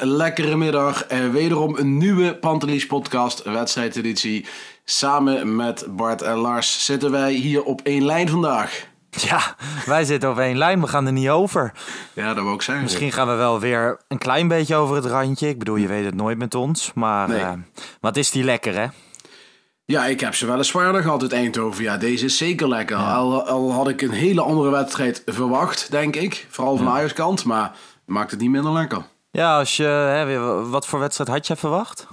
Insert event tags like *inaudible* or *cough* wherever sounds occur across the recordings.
Hele lekkere middag en wederom een nieuwe Pantelis podcast wedstrijdeditie. Samen met Bart en Lars zitten wij hier op één lijn vandaag. Ja, wij zitten op één lijn. We gaan er niet over. Ja, dat wil ik zeggen. Misschien gaan we wel weer een klein beetje over het randje. Ik bedoel, je weet het nooit met ons. Maar Nee. eh, wat is die lekker, hè? Ja, ik heb ze wel eens zwaarder gehad uit Eindhoven. Ja, deze is zeker lekker. Al, al had ik een hele andere wedstrijd verwacht, denk ik. Vooral van Ajax kant, maar maakt het niet minder lekker. Ja, als je, hè, wat voor wedstrijd had je verwacht?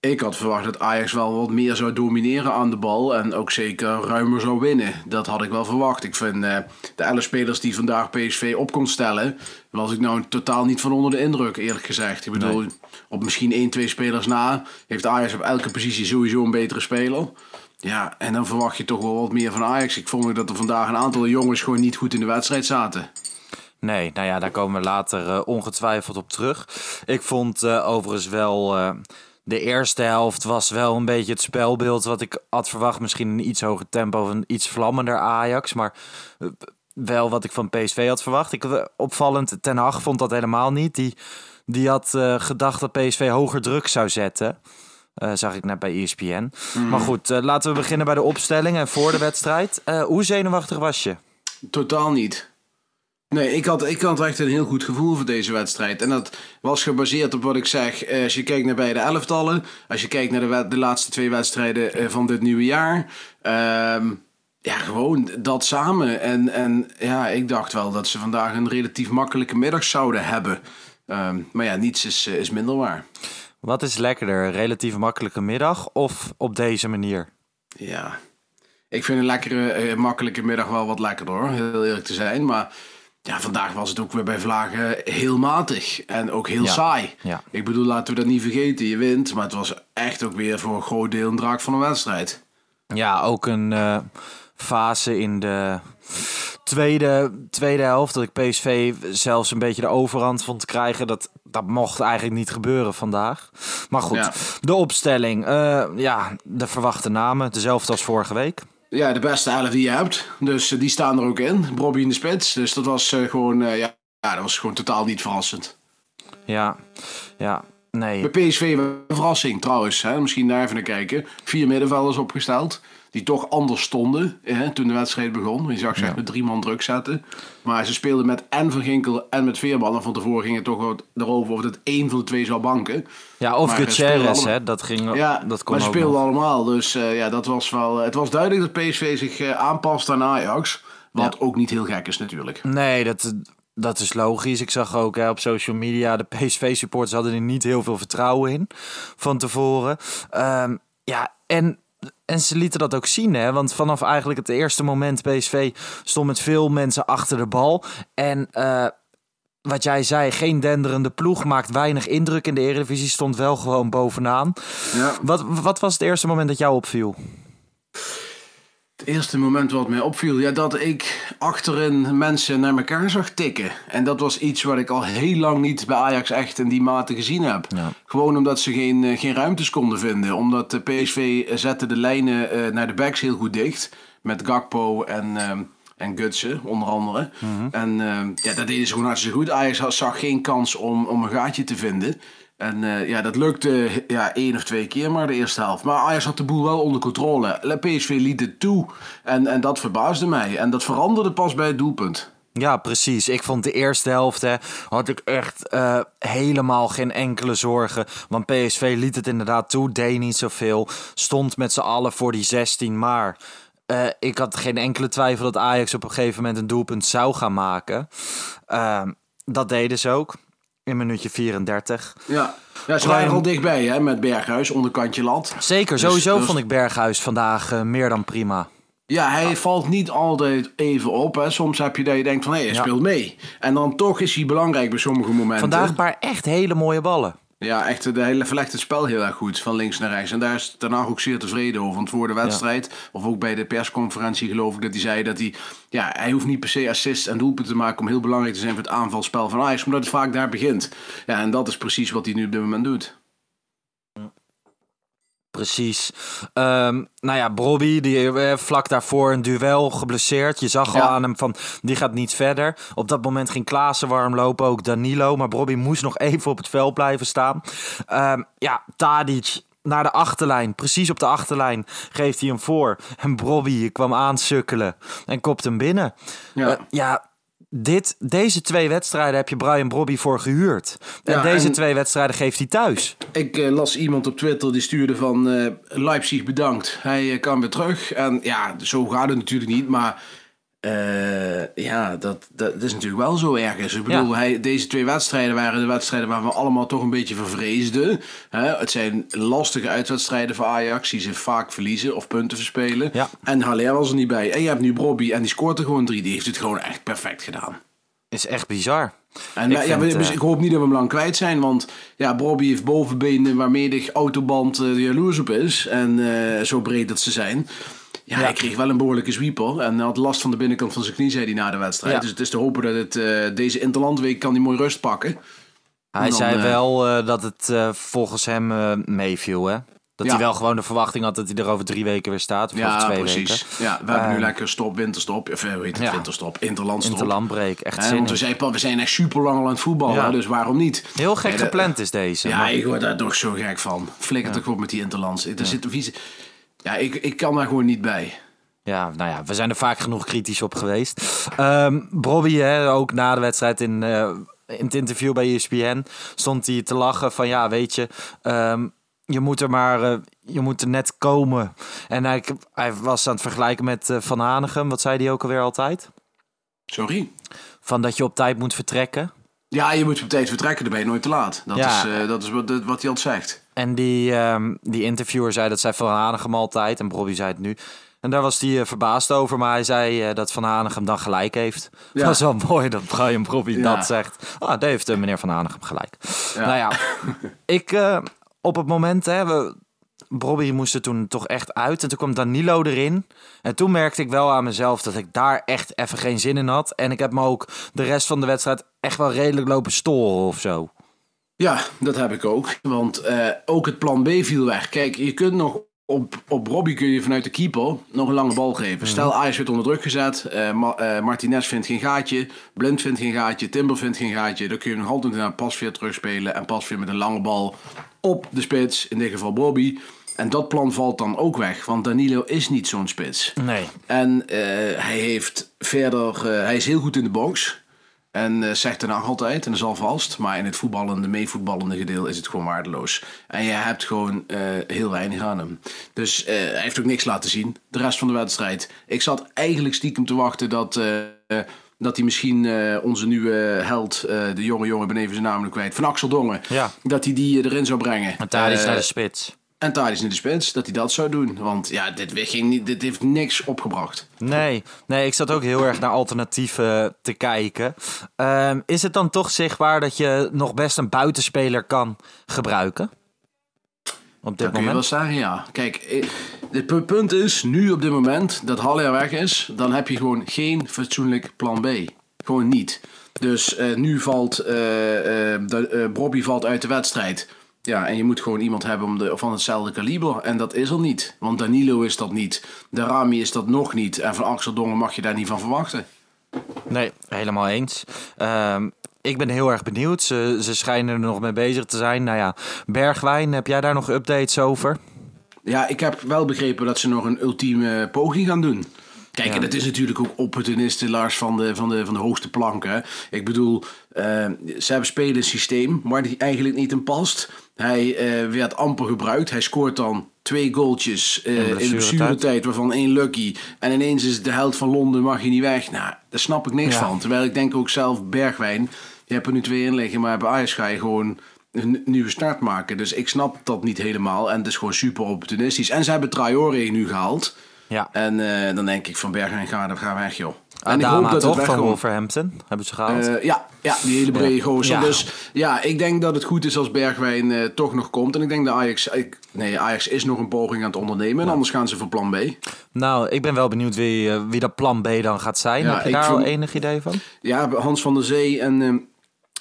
Ik had verwacht dat Ajax wel wat meer zou domineren aan de bal en ook zeker ruimer zou winnen. Dat had ik wel verwacht. Ik vind eh, de 11 spelers die vandaag PSV op kon stellen, was ik nou totaal niet van onder de indruk, eerlijk gezegd. Ik bedoel, op misschien 1, 2 spelers na heeft Ajax op elke positie sowieso een betere speler. Ja, en dan verwacht je toch wel wat meer van Ajax. Ik vond ook dat er vandaag een aantal jongens gewoon niet goed in de wedstrijd zaten. Nee, nou ja, daar komen we later eh, ongetwijfeld op terug. Ik vond eh, overigens wel... eh, de eerste helft was wel een beetje het spelbeeld wat ik had verwacht. Misschien een iets hoger tempo of een iets vlammender Ajax. Maar wel wat ik van PSV had verwacht. Ik, opvallend, Ten Hag vond dat helemaal niet. Die, die had gedacht dat PSV hoger druk zou zetten. Zag ik net bij ESPN. Maar goed, laten we beginnen bij de opstelling en voor de wedstrijd. Hoe zenuwachtig was je? Totaal niet. Nee, ik had, ik had echt een heel goed gevoel voor deze wedstrijd. En dat was gebaseerd op wat ik zeg. eh, Als je kijkt naar beide elftallen. Als je kijkt naar de, de laatste twee wedstrijden eh, van dit nieuwe jaar. ehm, ja, gewoon dat samen. En, en ja, ik dacht wel dat ze vandaag een relatief makkelijke middag zouden hebben. Ehm, maar ja, niets is, eh, is minder waar. Wat is lekkerder, een relatief makkelijke middag of op deze manier? Ja, ik vind een lekkere, makkelijke middag wel wat lekkerder hoor, heel eerlijk te zijn. Maar ja, vandaag was het ook weer bij Vlagen heel matig en ook heel Ja, saai. ja. Ik bedoel, laten we dat niet vergeten, je wint. Maar het was echt ook weer voor een groot deel een draak van een wedstrijd. Ja, ook een eh, fase in de tweede, tweede helft dat ik PSV zelfs een beetje de overhand vond krijgen. Dat, dat mocht eigenlijk niet gebeuren vandaag. Maar goed, Ja. de opstelling. eh, ja, de verwachte namen, dezelfde als vorige week. Ja, de beste elf die je hebt. Dus eh, die staan er ook in. Bobby in de spits. Dus dat was eh, gewoon, eh, ja, ja, dat was gewoon totaal niet verrassend. Ja, ja, nee. Bij PSV een verrassing trouwens. Hè? Misschien daar even naar kijken. Vier middenvelders opgesteld. Die toch anders stonden hè, toen de wedstrijd begon. Je zag ze echt met drie man druk zetten. Maar ze speelden met en Van Ginkel en met Veerman. En van tevoren ging het toch wat erover of dat één van de twee zou banken. Ja, of eh, Gutierrez, hè, dat ging, Ja, dat kon maar ze speelden nog. allemaal. Dus eh, ja, dat was wel... Het was duidelijk dat PSV zich eh, aanpast aan Ajax. Wat ook niet heel gek is natuurlijk. Nee, dat, dat is logisch. Ik zag ook hè, op social media, de PSV-supporters hadden er niet heel veel vertrouwen in van tevoren. Ehm, ja, en, en ze lieten dat ook zien, hè? want vanaf eigenlijk het eerste moment PSV stond met veel mensen achter de bal. En eh, wat jij zei, geen denderende ploeg, maakt weinig indruk in de Eredivisie, stond wel gewoon bovenaan. Ja. Wat, wat was het eerste moment dat jou opviel? Eerste moment wat mij opviel, ja, dat ik achterin mensen naar elkaar zag tikken. En dat was iets wat ik al heel lang niet bij Ajax echt in die mate gezien heb. Ja. Gewoon omdat ze geen, eh, geen ruimtes konden vinden. Omdat de PSV zette de lijnen eh, naar de backs heel goed dicht. Met Gakpo en, ehm, en Gutsen, onder andere. En ehm, ja, dat deden ze gewoon hartstikke goed. Ajax had- zag geen kans om, om een gaatje te vinden. En eh, ja, dat lukte ja, één of twee keer maar de eerste helft. Maar Ajax had de boel wel onder controle. Le PSV liet het toe. En, en dat verbaasde mij. En dat veranderde pas bij het doelpunt. Ja, precies. Ik vond de eerste helft hè, had ik echt eh, helemaal geen enkele zorgen. Want PSV liet het inderdaad toe, deed niet zoveel. Stond met z'n allen voor die 16. Maar eh, ik had geen enkele twijfel dat Ajax op een gegeven moment een doelpunt zou gaan maken. Ehm, dat deden ze ook. In minuutje 34. Ja, ja ze waren al dichtbij hè, met Berghuis, onderkantje land. Zeker, Dus- sowieso dus- vond ik Berghuis vandaag eh, meer dan prima. Ja, hij valt niet altijd even op. Hè. Soms heb je dat je denkt van, hé, hij Ja. speelt mee. En dan toch is hij belangrijk bij sommige momenten. Vandaag een paar echt hele mooie ballen. Ja, echt, de hele verlegt het spel heel erg goed, van links naar rechts. En daar is daarna ook zeer tevreden over. Want voor de wedstrijd, of ook bij de persconferentie geloof ik dat hij zei dat hij... Ja, hij hoeft niet per se assist en doelpunten te maken om heel belangrijk te zijn voor het aanvalspel van Ajax. Omdat het vaak daar begint. Ja, en dat is precies wat hij nu op dit moment doet. Precies. Ehm, nou ja, Bobby, die eh, vlak daarvoor een duel geblesseerd. Je zag al aan hem van, die gaat niet verder. Op dat moment ging Klaassen warm lopen, ook Danilo. Maar Bobby moest nog even op het veld blijven staan. Ehm, ja, Tadic naar de achterlijn. Precies op de achterlijn geeft hij hem voor. En Bobby kwam aansukkelen en kopt hem binnen. Ja. Eh, ja, dit, deze twee wedstrijden heb je Brian Bobby voor gehuurd. En Ja, deze en- twee wedstrijden geeft hij thuis. Ik eh, las iemand op Twitter die stuurde van eh, Leipzig bedankt. Hij eh, kan weer terug. En ja, zo gaat het natuurlijk niet. Maar eh, ja, dat, dat, is natuurlijk wel zo ergens. Ik bedoel, Ja. hij, deze twee wedstrijden waren de wedstrijden waar we allemaal toch een beetje vervreesden. Hè? Het zijn lastige uitwedstrijden voor Ajax. Die ze vaak verliezen of punten verspelen. Ja. En Haller was er niet bij. En je hebt nu Bobby en die scoort er gewoon drie. Die heeft het gewoon echt perfect gedaan. Is echt bizar. En Ik wij- ja, vind, eh, ik hoop niet dat we hem lang kwijt zijn. Want ja, Bobby heeft bovenbenen waarmee de autoband eh, jaloers op is. En eh, zo breed dat ze zijn. Ja, hij kreeg wel een behoorlijke sweeper. En had last van de binnenkant van zijn knie, zei hij na de wedstrijd. Dus het is te hopen dat het eh, deze Interlandweek kan hij mooi rust pakken. Hij dan, zei eh, wel eh, dat het volgens hem meeviel, hè? Dat Ja. hij wel gewoon de verwachting had dat hij er over drie weken weer staat. Of over Ja, twee precies. weken. Ja, we hebben nu Eh, lekker stop, winterstop. Of heet het, Ja. winterstop, interlandstop. Interlandbreek, echt zin want we zijn, we zijn echt super lang al aan het voetballen, Ja. dus waarom niet? Heel gek gepland is deze. Ja, maar- ik word daar toch zo gek van. Flikker toch op met die interlands. Er zit een vieze... Ja, ik, ik kan daar gewoon niet bij. Ja, nou ja, we zijn er vaak genoeg kritisch op geweest. Ehm Bobby, hè, ook na de wedstrijd in, eh, in het interview bij ESPN, stond hij te lachen van ja, weet je, ehm, je moet er maar, eh, je moet er net komen. En hij, hij was aan het vergelijken met eh, Van Hanegem, wat zei hij ook alweer altijd? Sorry. Van dat je op tijd moet vertrekken. Ja, je moet op tijd vertrekken, dan ben je nooit te laat. Dat Ja. is, eh, dat is wat, wat hij altijd zegt. En die, ehm, die interviewer zei dat zei Van Hanegem altijd. En Bobby zei het nu. En daar was hij eh, verbaasd over. Maar hij zei eh, dat Van Hanegem dan gelijk heeft. Ja. Dat is wel mooi dat Brian Bobby Ja. dat zegt. Ah, daar heeft meneer Van Hanegem gelijk. Nou ja, *laughs* ik op het moment... Hè, we, Bobby moest er toen toch echt uit. En toen kwam Danilo erin. En toen merkte ik wel aan mezelf dat ik daar echt even geen zin in had. En ik heb me ook de rest van de wedstrijd echt wel redelijk lopen storen of zo. Ja, dat heb ik ook. Want eh, ook het plan B viel weg. Kijk, je kunt nog op, op Robbie kun je vanuit de keeper nog een lange bal geven. Stel, Ajax wordt onder druk gezet. Ma- eh, Martinez vindt geen gaatje. Blind vindt geen gaatje. Timber vindt geen gaatje. Dan kun je nog altijd naar Pasveer terugspelen. En Pasveer met een lange bal op de spits. In dit geval Bobby. En dat plan valt dan ook weg. Want Danilo is niet zo'n spits. Nee. En eh, hij heeft verder... eh, hij is heel goed in de box. En eh, zegt daarna altijd, en dat is al vast, maar in het voetballende, meevoetballende gedeel is het gewoon waardeloos. En je hebt gewoon heel weinig aan hem. Dus hij heeft ook niks laten zien, de rest van de wedstrijd. Ik zat eigenlijk stiekem te wachten dat, dat hij misschien onze nieuwe held, de jonge jongen, ben even zijn naam kwijt, van Axel Dongen, Ja. dat hij die erin zou brengen. En daar is naar de spits. En Thadis in de spits, dat hij dat zou doen. Want ja, dit, ging niet, dit heeft niks opgebracht. Nee, nee, ik zat ook heel erg naar alternatieven te kijken. Ehm, is het dan toch zichtbaar dat je nog best een buitenspeler kan gebruiken? Op dit Dat kun je wel moment? zeggen, ja. Kijk, eh, het pu- punt is, nu op dit moment, dat Haller weg is, dan heb je gewoon geen fatsoenlijk plan B. Gewoon niet. Dus eh, nu valt, eh eh de, eh, Bobby valt uit de wedstrijd. Ja, en je moet gewoon iemand hebben om de, van hetzelfde kaliber. En dat is er niet. Want Danilo is dat niet. De Rami is dat nog niet. En van Axel Dongen mag je daar niet van verwachten. Nee, helemaal eens. Ehm, ik ben heel erg benieuwd. Ze, ze schijnen er nog mee bezig te zijn. Nou ja, Bergwijn, heb jij daar nog updates over? Ja, ik heb wel begrepen dat ze nog een ultieme poging gaan doen. Kijk, en dat is natuurlijk ook opportunisten, Lars, van de, van de, van de hoogste planken. Ik bedoel, eh, ze hebben spelen een systeem waar hij eigenlijk niet in past. Hij eh, werd amper gebruikt. Hij scoort dan twee goaltjes eh, in de blessuretijd, waarvan één lucky. En ineens is het de held van Londen, mag je niet weg. Nou, daar snap ik niks Ja. van. Terwijl ik denk ook zelf, Bergwijn, je hebt er nu twee in liggen, maar bij Ajax ga je gewoon een nieuwe start maken. Dus ik snap dat niet helemaal. En het is gewoon super opportunistisch. En ze hebben Traoré nu gehaald. Ja. En eh, dan denk ik van Bergwijn, ga, ga weg joh. en ik hoop dat toch, het van. Wolverhampton, hebben ze gehaald. Eh, ja, ja, die hele brede gozer. Ja. Dus ja, ik denk dat het goed is als Bergwijn eh, toch nog komt. En ik denk dat Ajax... Ik, nee, Ajax is nog een poging aan het ondernemen. En anders gaan ze voor plan B. nou, ik ben wel benieuwd wie, wie dat plan B dan gaat zijn. Ja, heb je daar al enig idee van? Ja, Hans van der Zee en eh,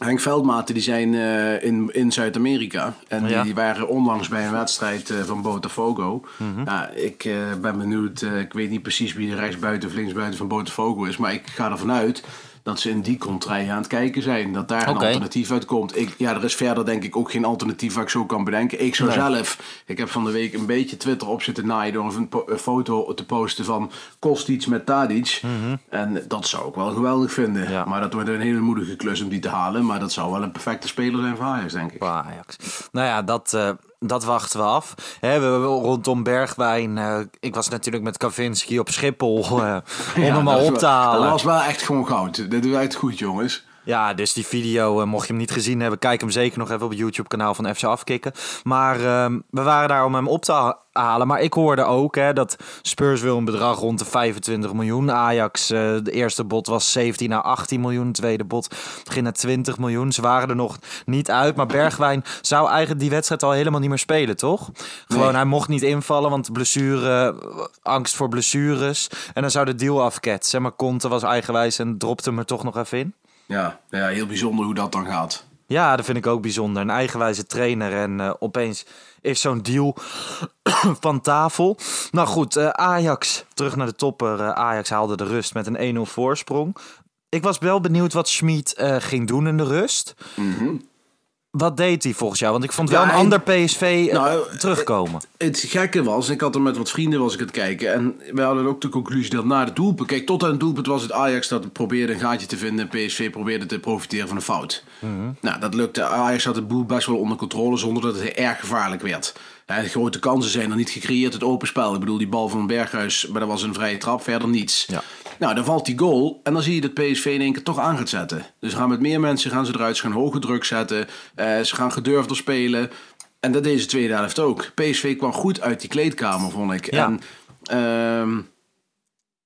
Henk Veldmaten die zijn eh, in, in Zuid-Amerika. En die, Ja. die waren onlangs bij een wedstrijd eh, van Botafogo. Ja, ik eh, ben benieuwd. ik weet niet precies wie de rechtsbuiten of linksbuiten van Botafogo is. Maar ik ga ervan uit dat ze in die contraille aan het kijken zijn. Dat daar een alternatief uitkomt. Ik, ja, er is verder denk ik ook geen alternatief waar ik zo kan bedenken. Ik zou Nee. zelf... Ik heb van de week een beetje Twitter op zitten naaien... door een, foto te posten van Kostic met Tadic. En dat zou ik wel geweldig vinden. Mhm. Ja. Maar dat wordt een hele moedige klus om die te halen. Maar dat zou wel een perfecte speler zijn voor Ajax, denk ik. Voor Ajax. Nou ja, dat, eh, dat wachten we af. We rondom Bergwijn. eh, ik was natuurlijk met Kavinski op Schiphol eh, om Ja, hem al op te halen. Dat was wel echt gewoon goud. Dat doet echt goed, jongens. Ja, dus die video, eh, mocht je hem niet gezien hebben, kijk hem zeker nog even op het YouTube-kanaal van FC Afkikken. Maar ehm, we waren daar om hem op te ha- halen. Maar ik hoorde ook hè, dat Spurs wil een bedrag rond de 25 miljoen. Ajax, eh, de eerste bod was 17 à 18 miljoen. Tweede bod ging naar 20 miljoen. Ze waren er nog niet uit. Maar Bergwijn zou eigenlijk die wedstrijd al helemaal niet meer spelen, toch? Gewoon, hij mocht niet invallen, want blessure, angst voor blessures. En dan zou de deal afketsen. Maar Conte was eigenwijs en dropte hem er toch nog even in. Ja, ja, heel bijzonder hoe dat dan gaat. Ja, dat vind ik ook bijzonder. Een eigenwijze trainer en eh, opeens is zo'n deal *coughs* van tafel. Nou goed, eh, Ajax, terug naar de topper. Eh, Ajax haalde de rust met een 1-0 voorsprong. Ik was wel benieuwd wat Schmid ging doen in de rust. Wat deed hij volgens jou? Want ik vond wel Ja, een ander PSV eh, Nou, terugkomen. Het gekke was, ik had er met wat vrienden was ik het kijken. En we hadden ook de conclusie dat na de doelpunt... Kijk, tot aan het doelpunt was het Ajax dat probeerde een gaatje te vinden. En PSV probeerde te profiteren van een fout. Nou, dat lukte. Ajax had de boel best wel onder controle zonder dat het erg gevaarlijk werd. Grote kansen zijn er niet gecreëerd. Het open spel. Ik bedoel, die bal van Berghuis, maar dat was een vrije trap. Verder niets. Ja. Nou, dan valt die goal en dan zie je dat PSV in één keer toch aan gaat zetten. Dus gaan met meer mensen gaan ze eruit, ze gaan hoge druk zetten, eh, ze gaan gedurfder spelen. En dat deze tweede helft ook. PSV kwam goed uit die kleedkamer, vond ik. Ja. En ehm,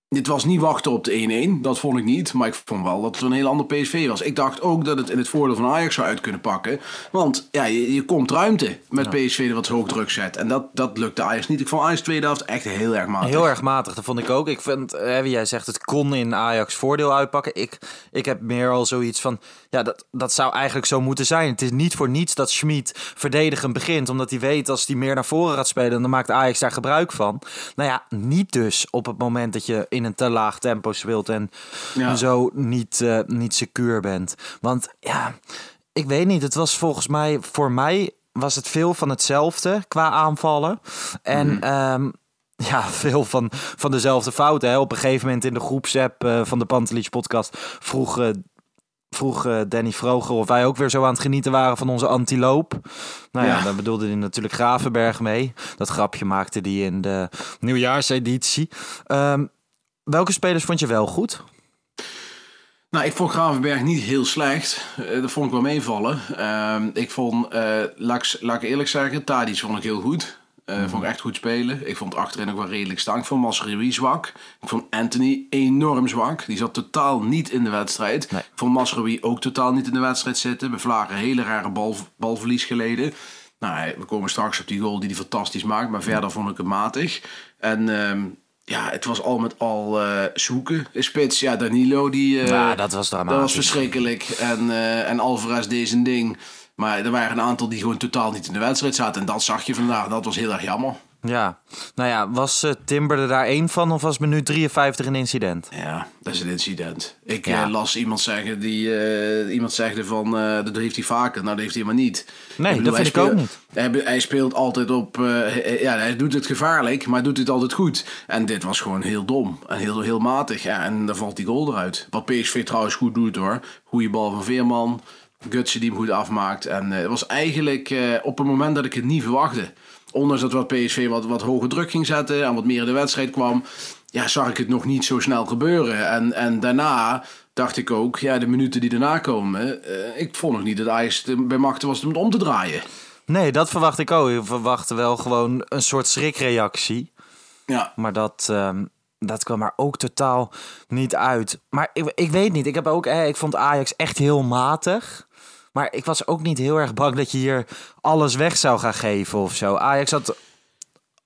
dit was niet wachten op de 1-1, dat vond ik niet. Maar ik vond wel dat het een heel ander PSV was. Ik dacht ook dat het in het voordeel van Ajax zou uit kunnen pakken. Want ja, je, je komt ruimte met PSV dat wat hoog druk zet. En dat, dat lukte Ajax niet. Ik vond Ajax tweede helft echt heel erg matig. Heel erg matig, dat vond ik ook. Ik vind, hè, wie jij zegt, het kon in Ajax voordeel uitpakken. Ik, ik heb meer al zoiets van, ja, dat, dat zou eigenlijk zo moeten zijn. Het is niet voor niets dat Schmid verdedigend begint, omdat hij weet als hij meer naar voren gaat spelen, dan maakt Ajax daar gebruik van. Nou ja, niet dus op het moment dat je in een te laag tempo speelt en Ja. zo niet, eh, niet secuur bent. Want ja, ik weet niet, het was volgens mij, voor mij was het veel van hetzelfde qua aanvallen. En ehm, ja, veel van, van dezelfde fouten. Hè. Op een gegeven moment in de groepsapp eh, van de Pantelich podcast vroeg, eh, vroeg eh, Danny Vroger of wij ook weer zo aan het genieten waren van onze antiloop. Nou ja, Ja. daar bedoelde hij natuurlijk Gravenberg mee. Dat grapje maakte hij in de nieuwjaarseditie. Ehm, welke spelers vond je wel goed? Nou, ik vond Gravenberg niet heel slecht. Eh, dat vond ik wel meevallen. Ehm, ik vond, laat, ik, laat ik eerlijk zeggen, Tadic vond ik heel goed. Eh, Vond ik echt goed spelen. Ik vond achterin ook wel redelijk staan. Ik vond Masrui zwak. Ik vond Anthony enorm zwak. Die zat totaal niet in de wedstrijd. Nee. Ik vond Masrui ook totaal niet in de wedstrijd zitten. Bij Vlagen hele rare bal, balverlies geleden. Nou, we komen straks op die goal die hij fantastisch maakt. Maar verder vond ik hem matig. En ehm, ja, het was al met al eh, zoeken. Spits, ja, Danilo die... eh, Ja, dat was dramatisch. dat was verschrikkelijk. En, eh, en Alvarez deed zijn ding. Maar er waren een aantal die gewoon totaal niet in de wedstrijd zaten. En dat zag je vandaag. Dat was heel erg jammer. Ja, nou ja, was uh, Timber er daar één van of was minuut 53 een incident? Ja, dat is een incident. Ik Ja. eh, las iemand zeggen die eh, iemand zegde van dat heeft hij vaker. Nou, dat heeft hij maar niet. Nee, bedoel, dat vind ik ook niet. Hij, speelt altijd op. ja, hij doet het gevaarlijk, maar doet het altijd goed. En dit was gewoon heel dom en heel, heel matig. Ja, en dan valt die goal eruit. Wat PSV trouwens goed doet hoor. Goeie bal van Veerman. Gutsen die hem goed afmaakt. En eh, het was eigenlijk eh, op een moment dat ik het niet verwachtte. Ondanks dat wat PSV wat, wat hoger druk ging zetten en wat meer in de wedstrijd kwam, ja, zag ik het nog niet zo snel gebeuren. En, en daarna dacht ik ook, ja, de minuten die daarna komen, eh, ik vond nog niet dat Ajax bij machten was om het om te draaien. Nee, dat verwacht ik ook. Ik verwachtte wel gewoon een soort schrikreactie. Ja, Maar dat, ehm, dat kwam er ook totaal niet uit. Maar ik, ik weet niet. Ik, heb ook, eh, ik vond Ajax echt heel matig. Maar ik was ook niet heel erg bang dat je hier alles weg zou gaan geven of zo. Ajax had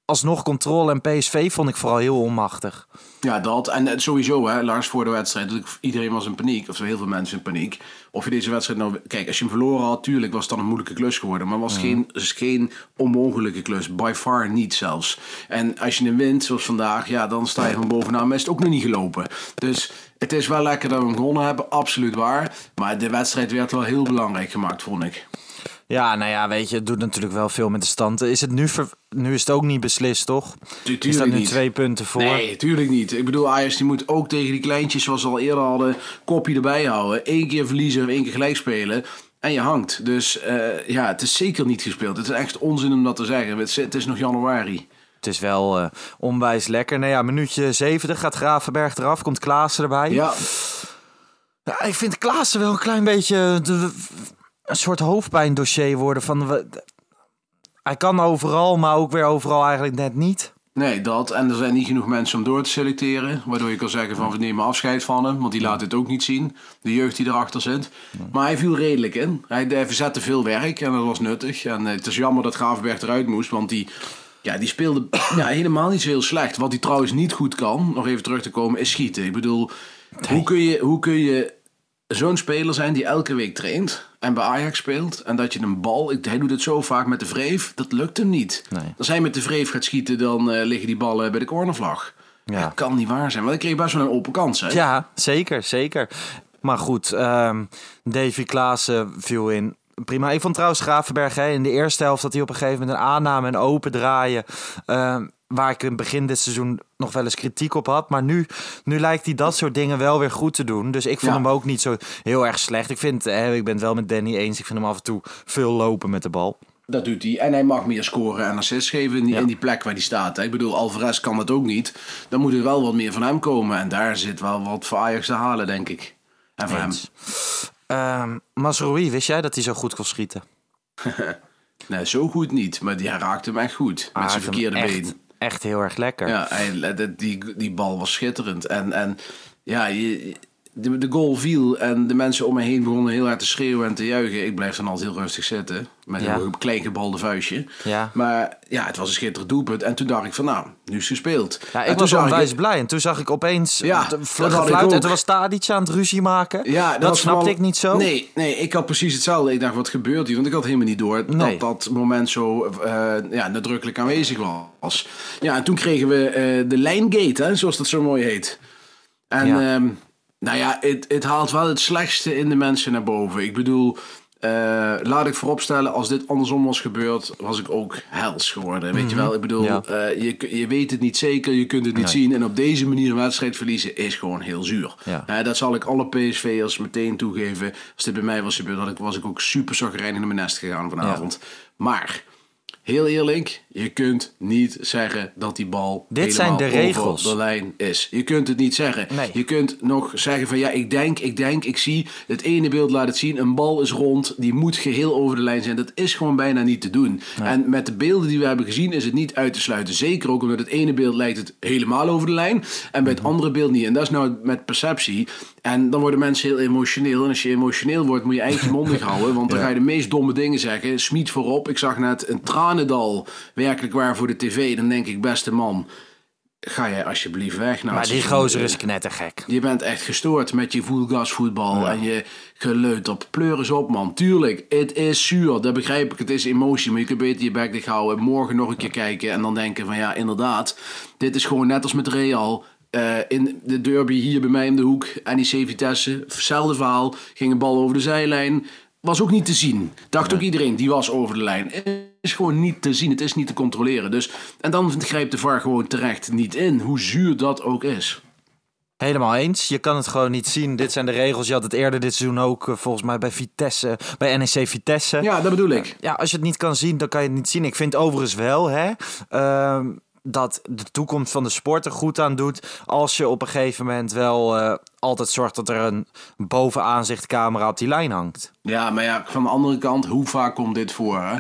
alsnog controle en PSV vond ik vooral heel onmachtig. ja, dat. En het sowieso, hè, Lars, voor de wedstrijd. Iedereen was in paniek, of zo heel veel mensen in paniek. Of je deze wedstrijd nou... Kijk, als je hem verloren had, tuurlijk was het dan een moeilijke klus geworden. Maar het was geen, is geen onmogelijke klus. By far niet zelfs. En als je hem wint, zoals vandaag, ja, dan sta je van bovenaan. Maar is het ook nog niet gelopen. Dus het is wel lekker dat we hem gewonnen hebben, absoluut waar. Maar de wedstrijd werd wel heel belangrijk gemaakt, vond ik. Ja, nou ja, weet je, het doet natuurlijk wel veel met de stand. Is het nu, ver- nu is het ook niet beslist, toch? Tu- tuurlijk staat nu niet. twee punten voor. Nee, tuurlijk niet. Ik bedoel, Ajax die moet ook tegen die kleintjes, zoals we al eerder hadden, kopje erbij houden. Eén keer verliezen één keer gelijk spelen. En je hangt. Dus eh, ja, het is zeker niet gespeeld. Het is echt onzin om dat te zeggen. Het is, het is nog januari. Het is wel eh, onwijs lekker. Nou ja, minuutje 70 gaat Gravenberg eraf, komt Klaassen erbij. Ja, Ja, ik vind Klaassen wel een klein beetje de- een soort hoofdpijndossier worden. Van, we- hij kan overal, maar ook weer overal eigenlijk net niet. nee, dat. En er zijn niet genoeg mensen om door te selecteren. Waardoor je kan zeggen van we nemen afscheid van hem. Want die laat het ook niet zien. De jeugd die erachter zit. Maar hij viel redelijk in. Hij, hij verzette veel werk en dat was nuttig. En eh, het is jammer dat Gravenberg eruit moest. Want die, ja, die speelde *clears throat* ja, helemaal niet zo heel slecht. Wat hij trouwens niet goed kan, nog even terug te komen, is schieten. Ik bedoel, hoe kun je, hoe kun je zo'n speler zijn die elke week traint en bij Ajax speelt en dat je een bal, ik- hij doet het zo vaak met de vreef, dat lukt hem niet. Nee. Als hij met de vreef gaat schieten, dan eh, liggen die ballen bij de cornervlag. Ja. Dat kan niet waar zijn, want ik kreeg best wel een open kans. Hè? Ja, zeker, zeker. Maar goed, ehm Davy Klaassen viel in. Prima. Ik vond trouwens Gravenberg hè, in de eerste helft dat hij op een gegeven moment een aanname en open draaien. ehm, waar ik in het begin dit seizoen nog wel eens kritiek op had. Maar nu, nu lijkt hij dat soort dingen wel weer goed te doen. Dus ik vond Ja. hem ook niet zo heel erg slecht. Ik, vind, hè, ik ben het wel met Danny eens. Ik vind hem af en toe veel lopen met de bal. Dat doet hij. En hij mag meer scoren en assists geven in die, in die plek waar hij staat. hè. Ik bedoel, Alvarez kan dat ook niet. Dan moet er wel wat meer van hem komen. En daar zit wel wat voor Ajax te halen, denk ik. En voor Eens. Ehm Masroei, wist jij dat hij zo goed kon schieten? *laughs* Nee, zo goed niet. Maar die hij raakte hem echt goed. Met Ah, zijn verkeerde echt, been. Echt heel erg lekker. Ja, hij, die, die bal was schitterend. En, en ja, je, de, de goal viel en de mensen om me heen begonnen heel hard te schreeuwen en te juichen. Ik blijf dan altijd heel rustig zitten. Met Ja. een klein gebalde vuistje. Ja. Maar ja, het was een schitterend doelpunt. En toen dacht ik van nou, nu is gespeeld. Ja, ik was onwijs blij. En toen zag ik opeens Ja, de dat fl- had ik gefluit. En toen was Tadic aan het ruzie maken. Ja, dat snapte ik niet zo. Nee, nee, ik had precies hetzelfde. Ik dacht, wat gebeurt hier? Want ik had helemaal niet door Nee. dat dat moment zo eh, ja, nadrukkelijk aanwezig was. Ja, en toen kregen we eh, de lijngate, hè, zoals dat zo mooi heet. En Ja. ehm, nou ja, het, het haalt wel het slechtste in de mensen naar boven. Ik bedoel, eh, laat ik vooropstellen, als dit andersom was gebeurd, was ik ook hels geworden. Weet je wel, ik bedoel, Mhm. Ja. eh, je, je weet het niet zeker, je kunt het niet zien. En op deze manier een wedstrijd verliezen is gewoon heel zuur. Ja. Eh, dat zal ik alle PSV'ers meteen toegeven. Als dit bij mij was gebeurd, was ik ook super zagrijnig naar mijn nest gegaan vanavond. Maar, heel eerlijk, je kunt niet zeggen dat die bal Dit zijn de regels. de lijn is. Je kunt het niet zeggen. Nee. Je kunt nog zeggen van ja, ik denk, ik denk, ik zie. Het ene beeld laat het zien. Een bal is rond, die moet geheel over de lijn zijn. Dat is gewoon bijna niet te doen. En met de beelden die we hebben gezien is het niet uit te sluiten. Zeker ook omdat het ene beeld lijkt het helemaal over de lijn. En bij het andere beeld niet. En dat is nou met perceptie. En dan worden mensen heel emotioneel. En als je emotioneel wordt, moet je je mondig houden. Want dan *laughs* ga je de meest domme dingen zeggen. Smiet voorop. Ik zag net een tranendal werkelijk waar voor de tv. Dan denk ik, beste man ga jij alsjeblieft weg. Nou, Maar die gozer is knettergek. Je bent echt gestoord met je voetgasvoetbal en je geleut op. Pleur eens op, man. Tuurlijk, het is zuur. Dat begrijp ik. Het is emotie. Maar je kunt beter je bek dicht houden. Morgen nog een keer kijken. En dan denken van ja, inderdaad. Dit is gewoon net als met Real. Eh, in de derby hier bij mij in de hoek. NEC Vitesse. Hetzelfde verhaal. Ging een bal over de zijlijn. Was ook niet te zien. Dacht ook iedereen, die was over de lijn. Het is gewoon niet te zien. Het is niet te controleren. Dus, en dan grijpt de VAR gewoon terecht niet in. Hoe zuur dat ook is. Helemaal eens. Je kan het gewoon niet zien. Dit zijn de regels. Je had het eerder dit seizoen ook eh, volgens mij bij Vitesse, bij NEC Vitesse. Ja, dat bedoel ik. Ja, als je het niet kan zien, dan kan je het niet zien. Ik vind overigens wel hè, ehm, dat de toekomst van de sport er goed aan doet. Als je op een gegeven moment wel eh, altijd zorgt dat er een bovenaanzichtcamera op die lijn hangt. Ja, maar ja, van de andere kant, hoe vaak komt dit voor? Hè?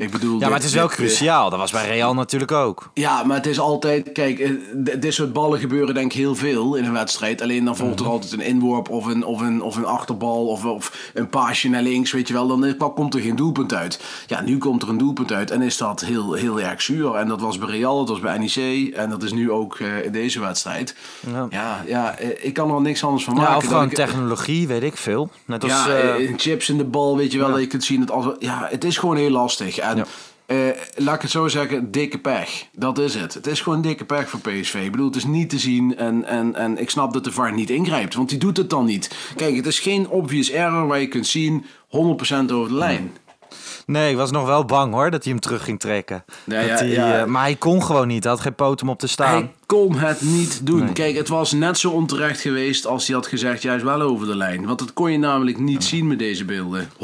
Ik bedoel, Ja, maar het is wel dit- cruciaal. Dat was bij Real natuurlijk ook. Ja, maar het is altijd... Kijk, eh, dit soort ballen gebeuren denk ik heel veel in een wedstrijd. Alleen dan volgt er Mhm. altijd een inworp of een, of een, of een achterbal of, of een paasje naar links, weet je wel. Dan komt er geen doelpunt uit. Ja, nu komt er een doelpunt uit en is dat heel, heel erg zuur. En dat was bij Real, dat was bij NEC en dat is nu ook eh, in deze wedstrijd. Ja. Ja, ja, eh, ik kan er niks anders van Ja, maken. of gewoon ik- technologie, weet ik veel. Net als, ja, chips in de bal, weet je wel, dat je kunt zien. Dat als, ja, het is gewoon heel lastig. En Ja. eh, laat ik het zo zeggen, dikke pech. Dat is het. Het is gewoon dikke pech voor PSV. Ik bedoel, het is niet te zien. En, en, en ik snap dat de VAR niet ingrijpt, want die doet het dan niet. Kijk, het is geen obvious error waar je kunt zien 100% over de lijn. Nee, ik was nog wel bang hoor dat hij hem terug ging trekken. Ja, hij, ja. eh, maar hij kon gewoon niet. Hij had geen poot om op te staan. Hij kon het niet doen. Nee. Kijk, het was net zo onterecht geweest als hij had gezegd juist wel over de lijn. Want dat kon je namelijk niet zien met deze beelden. 100%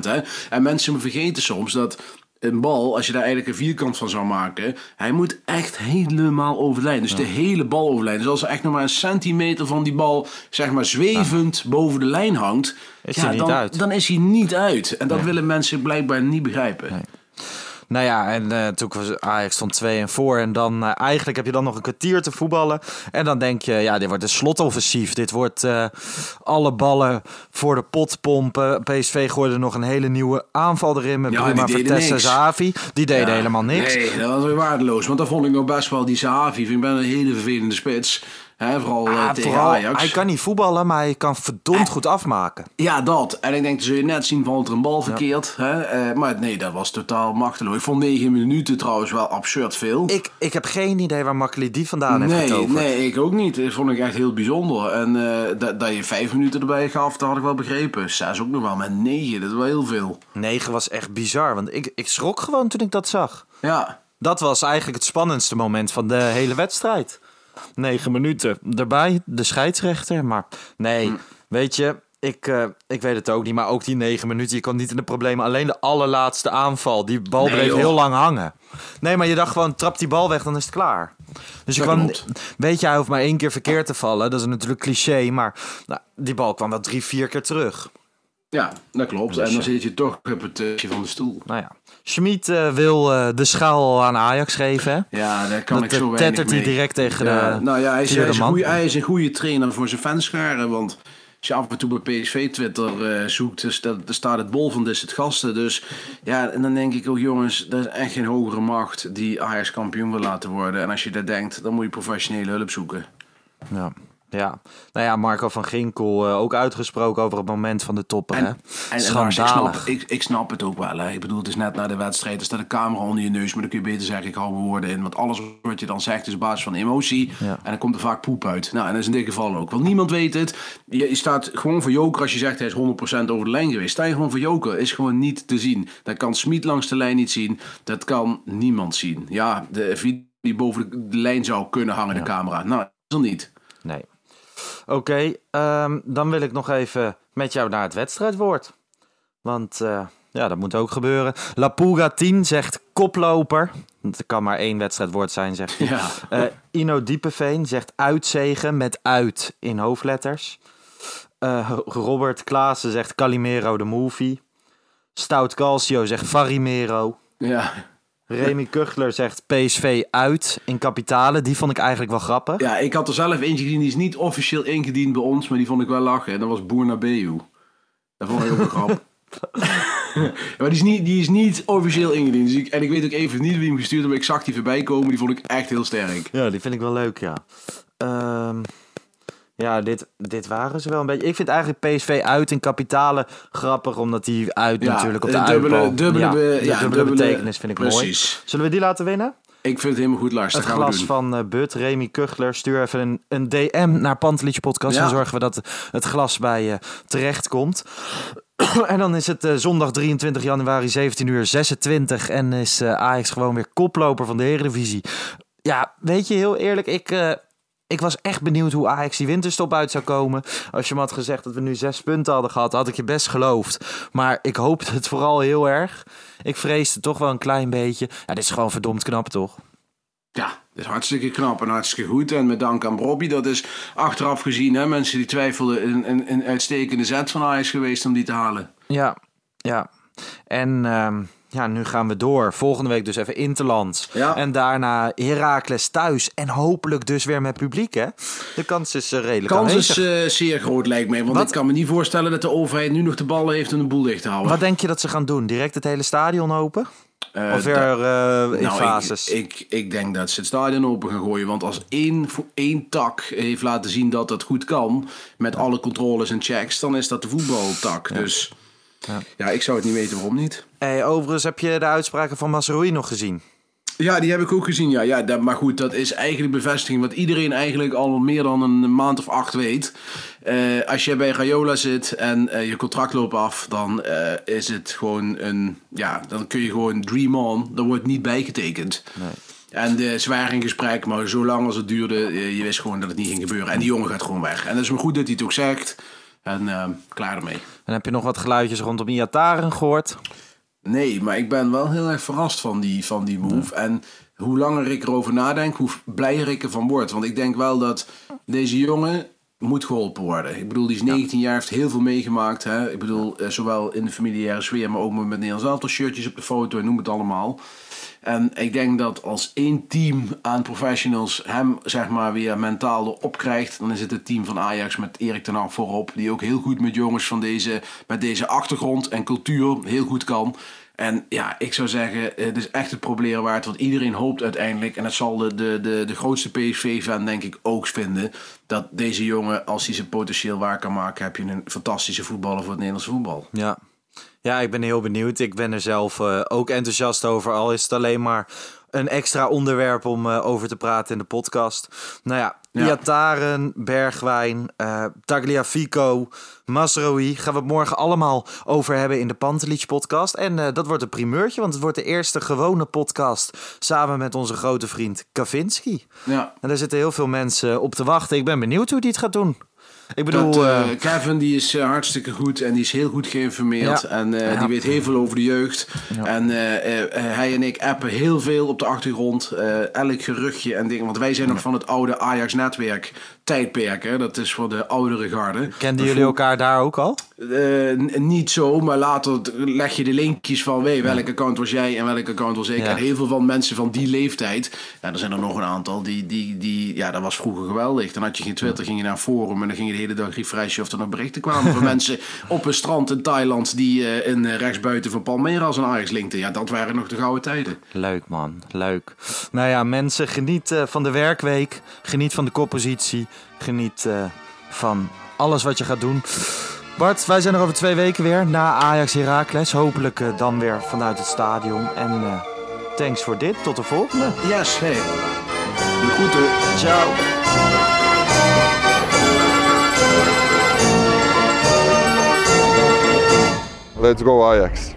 hè. En mensen vergeten soms dat een bal, als je daar eigenlijk een vierkant van zou maken, hij moet echt helemaal over de lijn. Dus de hele bal over de lijn. Dus als er echt nog maar een centimeter van die bal, zeg maar, zwevend boven de lijn hangt, Is ja, dan, dan is hij niet uit. En dat willen mensen blijkbaar niet begrijpen. Nou ja, en eh, toen was Ajax stond 2 en voor. En dan eh, eigenlijk heb je dan nog een kwartier te voetballen. En dan denk je, ja, dit wordt een slotoffensief. Dit wordt eh, alle ballen voor de pot pompen. PSV gooide nog een hele nieuwe aanval erin met Ja, Bruma Vertessen niks. Zavi. Die deden Ja, helemaal niks. Nee, dat was weer waardeloos. Want dan vond ik nog best wel die Sahavi. Vind ik ben een hele vervelende spits. Vooral eh, Ah, tegen vooral, Ajax. hij kan niet voetballen, maar hij kan verdomd goed afmaken. Ja, dat. En ik denk, dan zul je net zien, valt er een bal verkeerd. Hè? Eh, maar nee, dat was totaal machteloos. Ik vond 9 minuten trouwens wel absurd veel. Ik, ik heb geen idee waar Makkeli die vandaan heeft nee, getoverd. nee, ik ook niet. Dat vond ik echt heel bijzonder. En eh, dat, dat je vijf minuten erbij gaf, dat had ik wel begrepen. Zes ook nog wel, maar negen, dat is wel heel veel. 9 was echt bizar, want ik, ik schrok gewoon toen ik dat zag. Ja, Dat was eigenlijk het spannendste moment van de hele wedstrijd. 9 minuten erbij, de scheidsrechter. Maar nee, Hm. weet je, ik, eh, ik weet het ook niet. Maar ook die 9 minuten, je kwam niet in de problemen. Alleen de allerlaatste aanval, die bal Nee, bleef joh. heel lang hangen. Nee, maar je dacht gewoon, trap die bal weg, dan is het klaar. Dus je kwam, weet je, hij hoeft maar één keer verkeerd te vallen. Dat is natuurlijk cliché, maar nou, die bal kwam wel drie, vier keer terug. Ja, dat klopt. Dus en dan ja. zit je toch op het uh, van de stoel. Nou ja, Schmid eh, wil eh, de schaal aan Ajax geven. Ja, daar kan Dat ik zo eh, weinig tettert hij mee. direct tegen Ja, de nou ja, hij is, hij, een man. goeie, hij is een goede trainer voor zijn fanscharen. Want als je af en toe bij PSV-Twitter eh, zoekt, dus dat, daar staat het bol van dit het gasten. Dus ja, en dan denk ik ook, jongens, dat is echt geen hogere macht die Ajax kampioen wil laten worden. En als je dat denkt, dan moet je professionele hulp zoeken. Ja. Ja. Nou ja, Marco van Ginkel eh, ook uitgesproken over het moment van de topper. hè? En, en ik, snap, ik, ik snap het ook wel. Hè. Ik bedoel, het is net na de wedstrijd. Er staat een camera onder je neus. Maar dan kun je beter zeggen, ik hou mijn woorden in. Want alles wat je dan zegt is op basis van emotie. Ja. En dan komt er vaak poep uit. Nou, en dat is in dit geval ook. Want niemand weet het. Je, je staat gewoon voor Joker als je zegt hij is 100% over de lijn geweest. Sta je gewoon voor Joker. Is gewoon niet te zien. Dat kan Smit langs de lijn niet zien. Dat kan niemand zien. Ja, de die boven de, lijn zou kunnen hangen, de camera. Nou, dat is er niet. Nee. Oké, ehm, dan wil ik nog even met jou naar het wedstrijdwoord. Want eh, ja, dat moet ook gebeuren. La Puga 10 zegt koploper. Het kan maar één wedstrijdwoord zijn, zegt hij. Ja. Eh, Ino Diepeveen zegt uitzegen met uit in hoofdletters. Eh, Robert Klaassen zegt Calimero de movie. Stout Calcio zegt Farimero. Ja. Remy Kuchler zegt PSV uit in kapitalen. Die vond ik eigenlijk wel grappig. Ja, ik had er zelf eentje gezien, die is niet officieel ingediend bij ons, maar die vond ik wel lachen. En dat was Boer Beu. Dat vond ik ook een *laughs* grap. maar die is, niet, die is niet officieel ingediend. Dus ik, en ik weet ook even niet wie hem gestuurd heeft, maar ik zag die voorbij komen. Die vond ik echt heel sterk. Ja, die vind ik wel leuk, ja. Ehm, ja, dit, dit waren ze wel een beetje. Ik vind eigenlijk PSV uit in kapitalen grappig, omdat die uit Ja, natuurlijk op de een dubbele- uitbal- dubbele ja, de ja, dubbele, dubbele- betekenis vind ik mooi. precies. Zullen we die laten winnen? Ik vind het helemaal goed, Lars. Het gaan we glas doen. van eh But, Remy Kuchler. Stuur even een, een DM naar Pantelich Podcast. Ja. Dan zorgen we dat het glas bij je terecht komt. *clears throat* en dan is het eh, zondag 23 januari 17 uur 26. En is eh, Ajax gewoon weer koploper van de Eredivisie. Ja, weet je, heel eerlijk, ik... ik was echt benieuwd hoe Ajax die winterstop uit zou komen. Als je me had gezegd dat we nu zes punten hadden gehad, had ik je best geloofd. Maar ik hoopte het vooral heel erg. Ik vreesde toch wel een klein beetje. Ja, dit is gewoon verdomd knap, toch? Ja, dat is hartstikke knap en hartstikke goed. En met dank aan Bobby, dat is achteraf gezien, hè, mensen die twijfelden, een, een, een uitstekende zet van Ajax geweest om die te halen. Ja, ja. En ehm, ja, nu gaan we door. Volgende week dus even Interland. Ja. En daarna Heracles thuis. En hopelijk dus weer met publiek, hè? De kans is eh, redelijk Kans aanwezig. is eh, zeer groot, lijkt mij. Want Wat? ik kan me niet voorstellen dat de overheid nu nog de ballen heeft om de boel dicht te houden. Wat denk je dat ze gaan doen? Direct het hele stadion open? Eh, of weer eh, in Nou, fases? Ik, ik, ik denk dat ze het stadion open gaan gooien. Want als één, één tak heeft laten zien dat dat goed kan, met alle controles en checks, dan is dat de voetbaltak. Dus ja. ik zou het niet weten waarom niet. Hey, overigens, heb je de uitspraken van Masroei nog gezien? Ja, die heb ik ook gezien. Ja, ja dat, maar goed, dat is eigenlijk bevestiging wat iedereen eigenlijk al meer dan een maand of acht weet. Eh, als je bij Rayola zit en eh, je contract loopt af, dan eh, is het gewoon een. Ja, dan kun je gewoon dream on. Dan wordt niet bijgetekend. En de zwaar in gesprek, maar zolang als het duurde, je wist gewoon dat het niet ging gebeuren. En die jongen gaat gewoon weg. En dat is maar goed dat hij het ook zegt. En eh, klaar ermee. En heb je nog wat geluidjes rondom Iataren gehoord? Nee, maar ik ben wel heel erg verrast van die, van die move. En hoe langer ik erover nadenk, hoe blijer ik ervan word. Want ik denk wel dat deze jongen moet geholpen worden. Ik bedoel, die is 19 jaar, heeft heel veel meegemaakt. Hè? Ik bedoel, eh, zowel in de familiaire sfeer, maar ook met Nederlands aantal shirtjes op de foto en noem het allemaal. En ik denk dat als één team aan professionals hem zeg maar weer mentaal erop krijgt, dan is het het team van Ajax met Erik ten Hag voorop, die ook heel goed met jongens van deze, met deze achtergrond en cultuur heel goed kan. En ja, ik zou zeggen, het is echt het proberen waard, want iedereen hoopt uiteindelijk, en dat zal de, de, de, de grootste PSV-fan denk ik ook vinden, dat deze jongen, als hij zijn potentieel waar kan maken, heb je een fantastische voetballer voor het Nederlands voetbal. Ja. Ja, ik ben heel benieuwd. Ik ben er zelf eh, ook enthousiast over. Al is het alleen maar een extra onderwerp om eh, over te praten in de podcast. Nou ja, Ja. Iataren, Bergwijn, eh Tagliafico, Masroi. Gaan we het morgen allemaal over hebben in de Pantelich podcast. En dat wordt een primeurtje, want het wordt de eerste gewone podcast samen met onze grote vriend Kavinski. Ja. En daar zitten heel veel mensen op te wachten. Ik ben benieuwd hoe die het gaat doen. Ik bedoel, Dat, eh, eh, Kevin die is eh, hartstikke goed en die is heel goed geïnformeerd. Ja. En Ja. die weet heel veel over de jeugd. En hij en ik appen heel veel op de achtergrond. elk geruchtje en dingen. Want wij zijn nog van het oude Ajax-netwerk tijdperk. Hè? Dat is voor de oudere garde. kenden jullie elkaar daar ook al? Niet zo, maar later leg je de linkjes van hey, welk account was jij en welk account was ik. Ja. En heel veel van mensen van die leeftijd, ja, er zijn er nog een aantal, die, die, die, ja, dat was vroeger geweldig. Dan had je geen Twitter, ging je naar een forum en dan ging je de hele dag refreshen of er nog berichten kwamen van *laughs* mensen op een strand in Thailand die eh in eh, rechtsbuiten van Palmeiras en Ajax linkten. Ja, dat waren nog de gouden tijden. Leuk man, leuk. Nou ja, mensen, geniet eh, van de werkweek. Geniet van de koppositie. Geniet van alles wat je gaat doen. Bart, wij zijn er over twee weken weer na Ajax Heracles. Hopelijk dan weer vanuit het stadion. En thanks voor dit. Tot de volgende. Yes, hey. De groeten. Ciao. Let's go Ajax.